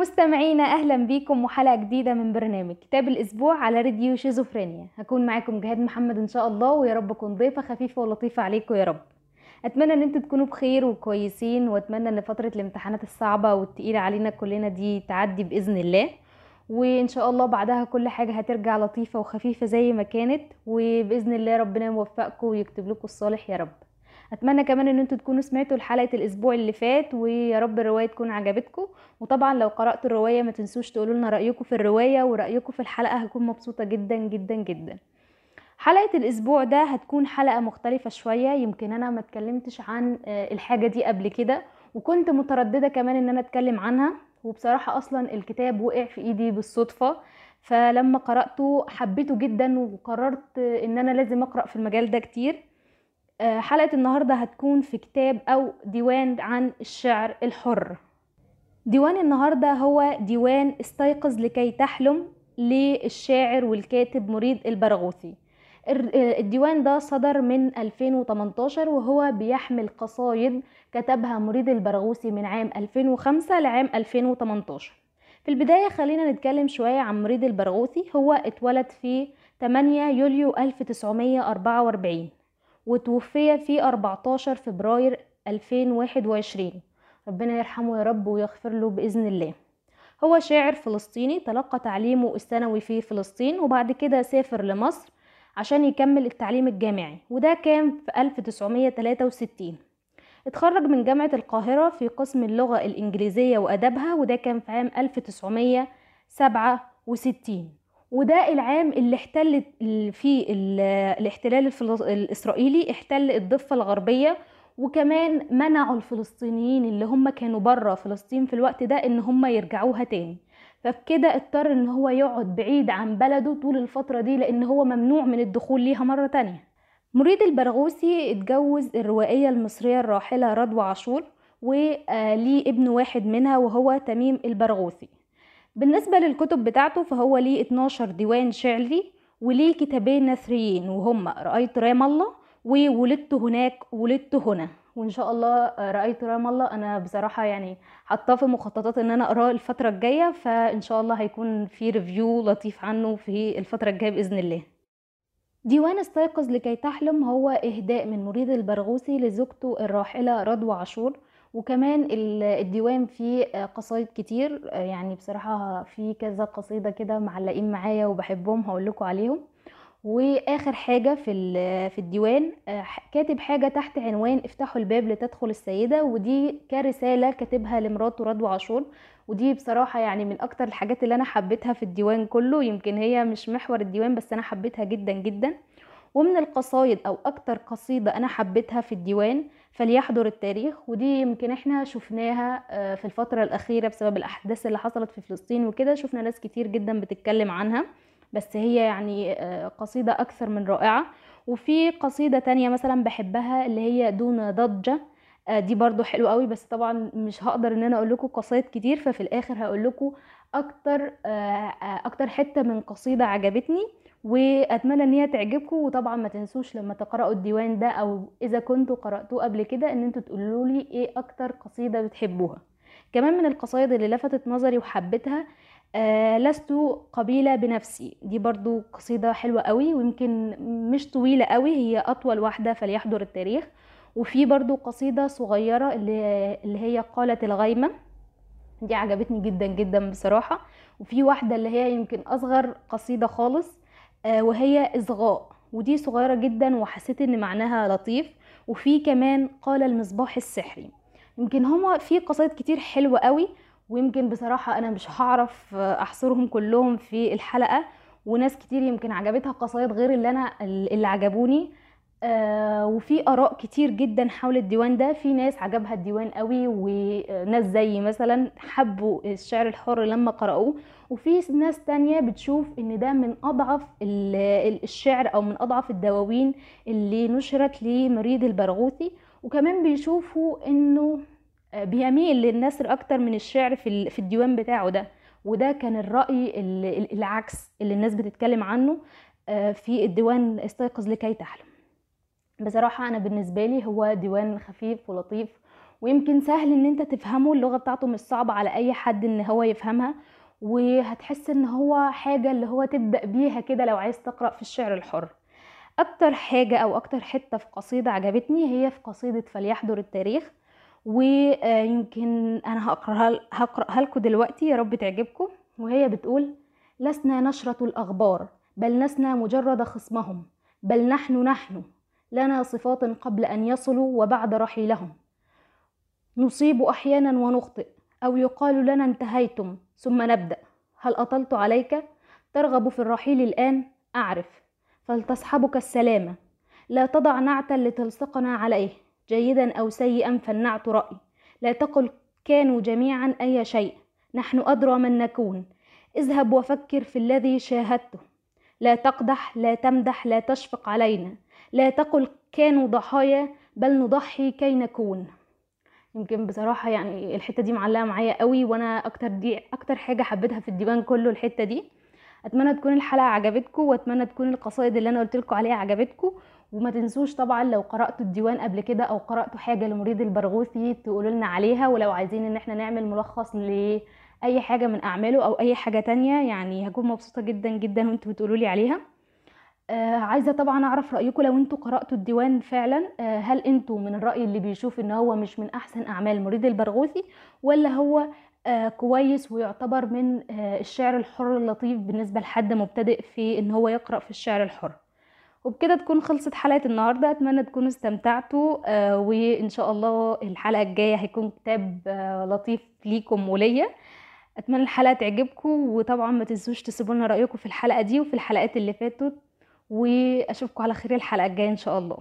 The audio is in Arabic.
مستمعينا أهلا بيكم وحلقة جديدة من برنامج كتاب الأسبوع على راديو شيزوفرينيا. هكون معاكم جهاد محمد إن شاء الله ويا رب أكون ضيفة خفيفة ولطيفة عليكم يا رب. أتمنى إن أنتوا تكونوا بخير وكويسين وأتمنى إن فترة الامتحانات الصعبة والتقيلة علينا كلنا دي تعدي بإذن الله. وإن شاء الله بعدها كل حاجة هترجع لطيفة وخفيفة زي ما كانت وبإذن الله ربنا يوفقكم ويكتب لكم الصالح يا رب. أتمنى كمان إن أنتوا تكونوا سمعتوا حلقه الأسبوع اللي فات ويا رب الرواية تكون عجبتكم. وطبعا لو قرأتوا الرواية ما تنسوش تقولوا لنا رأيكم في الرواية ورأيكم في الحلقة هكون مبسوطة جدا جدا جدا. حلقة الأسبوع ده هتكون حلقة مختلفة شوية. يمكن أنا ما اتكلمتش عن الحاجة دي قبل كده وكنت مترددة كمان إن أنا أتكلم عنها. وبصراحة أصلا الكتاب وقع في إيدي بالصدفة. فلما قرأته حبيته جدا وقررت إن أنا لازم أقرأ في المجال ده كتير. حلقة النهاردة هتكون في كتاب أو ديوان عن الشعر الحر. ديوان النهاردة هو ديوان استيقظ لكي تحلم للشاعر والكاتب مريد البرغوثي. الديوان ده صدر من 2018 وهو بيحمل قصايد كتبها مريد البرغوثي من عام 2005 لعام 2018 في البداية خلينا نتكلم شوية عن مريد البرغوثي. هو اتولد في 8 يوليو 1944 وتوفي في 14 فبراير 2021 ربنا يرحمه يا رب ويغفر له بإذن الله. هو شاعر فلسطيني تلقى تعليمه الثانوي في فلسطين وبعد كده سافر لمصر عشان يكمل التعليم الجامعي وده كان في 1963 اتخرج من جامعة القاهرة في قسم اللغة الإنجليزية وأدبها وده كان في عام 1967 وده العام اللي احتل فيه الاحتلال الإسرائيلي احتل الضفة الغربية وكمان منعوا الفلسطينيين اللي هم كانوا برا فلسطين في الوقت ده إن هم يرجعوها تاني. فبكده اضطر إن هو يقعد بعيد عن بلده طول الفترة دي لأن هو ممنوع من الدخول ليها مرة تانية. مريد البرغوثي اتجوز الروائية المصرية الراحلة رضوى عاشور وليه ابن واحد منها وهو تميم البرغوثي. بالنسبة للكتب بتاعته فهو ليه 12 ديوان شعري وليه كتابين نثريين وهم رأيت رام الله وولدت هناك ولدت هنا. وإن شاء الله رأيت رام الله. أنا بصراحة يعني حاطاه في مخططات إن أنا أقراه الفترة الجاية فإن شاء الله هيكون في ريفيو لطيف عنه في الفترة الجاية بإذن الله. ديوان استيقظ لكي تحلم هو إهداء من مريد البرغوثي لزوجته الراحلة رضوى عاشور. وكمان الديوان فيه قصايد كتير يعني بصراحة في كذا قصيدة كده معلقين معايا وبحبهم هقول لكم عليهم. وآخر حاجة في في الديوان كاتب حاجة تحت عنوان افتحوا الباب لتدخل السيدة ودي كرسالة كاتبها لمراته رضوى عاشور. ودي بصراحة يعني من أكتر الحاجات اللي أنا حبيتها في الديوان كله يمكن هي مش محور الديوان بس أنا حبيتها جدا جدا. ومن القصايد أو أكتر قصيدة أنا حبيتها في الديوان فليحضر التاريخ ودي يمكن إحنا شفناها في الفترة الأخيرة بسبب الأحداث اللي حصلت في فلسطين وكده. شفنا ناس كتير جدا بتتكلم عنها بس هي يعني قصيدة أكثر من رائعة. وفي قصيدة تانية مثلا بحبها اللي هي دون ضجة دي برضو حلو قوي بس طبعا مش هقدر إن أنا أقول لكم قصايد كتير ففي الآخر هقول لكم أكتر أكتر حتة من قصيدة عجبتني. وأتمنى إن هي تعجبكم وطبعا ما تنسوش لما تقرأوا الديوان ده أو إذا كنتوا قرأتوه قبل كده إن أنتوا تقولوا لي إيه أكتر قصيدة بتحبوها. كمان من القصايد اللي لفتت نظري وحبيتها آه لست قبيلة بنفسي. دي برضو قصيدة حلوة قوي ويمكن مش طويلة قوي هي أطول واحدة فليحضر التاريخ. وفي برضو قصيدة صغيرة اللي, اللي هي قالت الغيمة. دي عجبتني جدا جدا بصراحة. وفي واحدة اللي هي يمكن أصغر قصيدة خالص وهي إصغاء ودي صغيرة جدا وحسيت إن معناها لطيف. وفي كمان قال المصباح السحري. يمكن هما في قصايد كتير حلوة قوي ويمكن بصراحة أنا مش هعرف أحصرهم كلهم في الحلقة. وناس كتير يمكن عجبتها قصايد غير اللي أنا اللي عجبوني. آه وفي آراء كتير جدا حول الديوان ده. في ناس عجبها الديوان قوي وناس زي مثلا حبوا الشعر الحر لما قرأوه. وفي ناس تانية بتشوف إن ده من أضعف الشعر أو من أضعف الدواوين اللي نشرت لمريد البرغوثي. وكمان بيشوفوا إنه بيميل للنثر أكتر من الشعر في الديوان بتاعه ده. وده كان الرأي العكس اللي الناس بتتكلم عنه في الديوان استيقظ لكي تحلم. بصراحة أنا بالنسبة لي هو ديوان خفيف ولطيف ويمكن سهل إن أنت تفهمه اللغة بتاعته مش صعبة على أي حد إن هو يفهمها وهتحس إن هو حاجة اللي هو تبدأ بيها كده لو عايز تقرأ في الشعر الحر. أكتر حاجة أو أكتر حتة في قصيدة عجبتني هي في قصيدة فليحضر التاريخ ويمكن أنا هقرأها هقرأها لكم دلوقتي يا رب تعجبكم. وهي بتقول لسنا نشرة الأخبار بل لسنا مجرد خصمهم بل نحن نحن لنا صفات قبل أن يصلوا وبعد رحيلهم. نصيب أحيانا ونخطئ أو يقال لنا انتهيتم ثم نبدأ. هل أطلت عليك؟ ترغب في الرحيل الآن؟ أعرف. فلتصحبك السلامة. لا تضع نعتا لتلصقنا عليه. جيدا أو سيئا فالنعت رأي. لا تقل كانوا جميعا أي شيء. نحن أدرى من نكون. اذهب وفكر في الذي شاهدته. لا تقدح لا تمدح لا تشفق علينا. لا تقل كانوا ضحايا بل نضحي كي نكون. يمكن بصراحة يعني الحتة دي معلقة معايا قوي وأنا أكتر دي أكتر حاجة حبيتها في الديوان كله الحتة دي. أتمنى تكون الحلقة عجبتكم وأتمنى تكون القصائد اللي أنا قلت لكم عليها عجبتكم. وما تنسوش طبعا لو قرأتوا الديوان قبل كده أو قرأتوا حاجة لمريد البرغوثي تقولوا لنا عليها. ولو عايزين إن إحنا نعمل ملخص لأي حاجة من أعماله أو أي حاجة تانية يعني هكون مبسوطة جدا جدا وأنتوا بتقولوا لي عليها. آه عايزة طبعا أعرف رايكم لو أنتوا قرأتوا الديوان فعلا آه هل أنتوا من الرأي اللي بيشوف إن هو مش من أحسن أعمال مريد البرغوثي ولا هو آه كويس ويعتبر من آه الشعر الحر اللطيف بالنسبة لحد مبتدئ في إن هو يقرأ في الشعر الحر؟ وبكده تكون خلصت حلقة النهارده أتمنى تكونوا استمتعتوا آه وإن شاء الله الحلقة الجاية هيكون كتاب آه لطيف ليكم وليا. أتمنى الحلقة تعجبكم وطبعا ما تنسوش تسيبوا لنا رأيكم في الحلقة دي وفي الحلقات اللي فاتت. وأشوفكم على خير الحلقة الجاية إن شاء الله.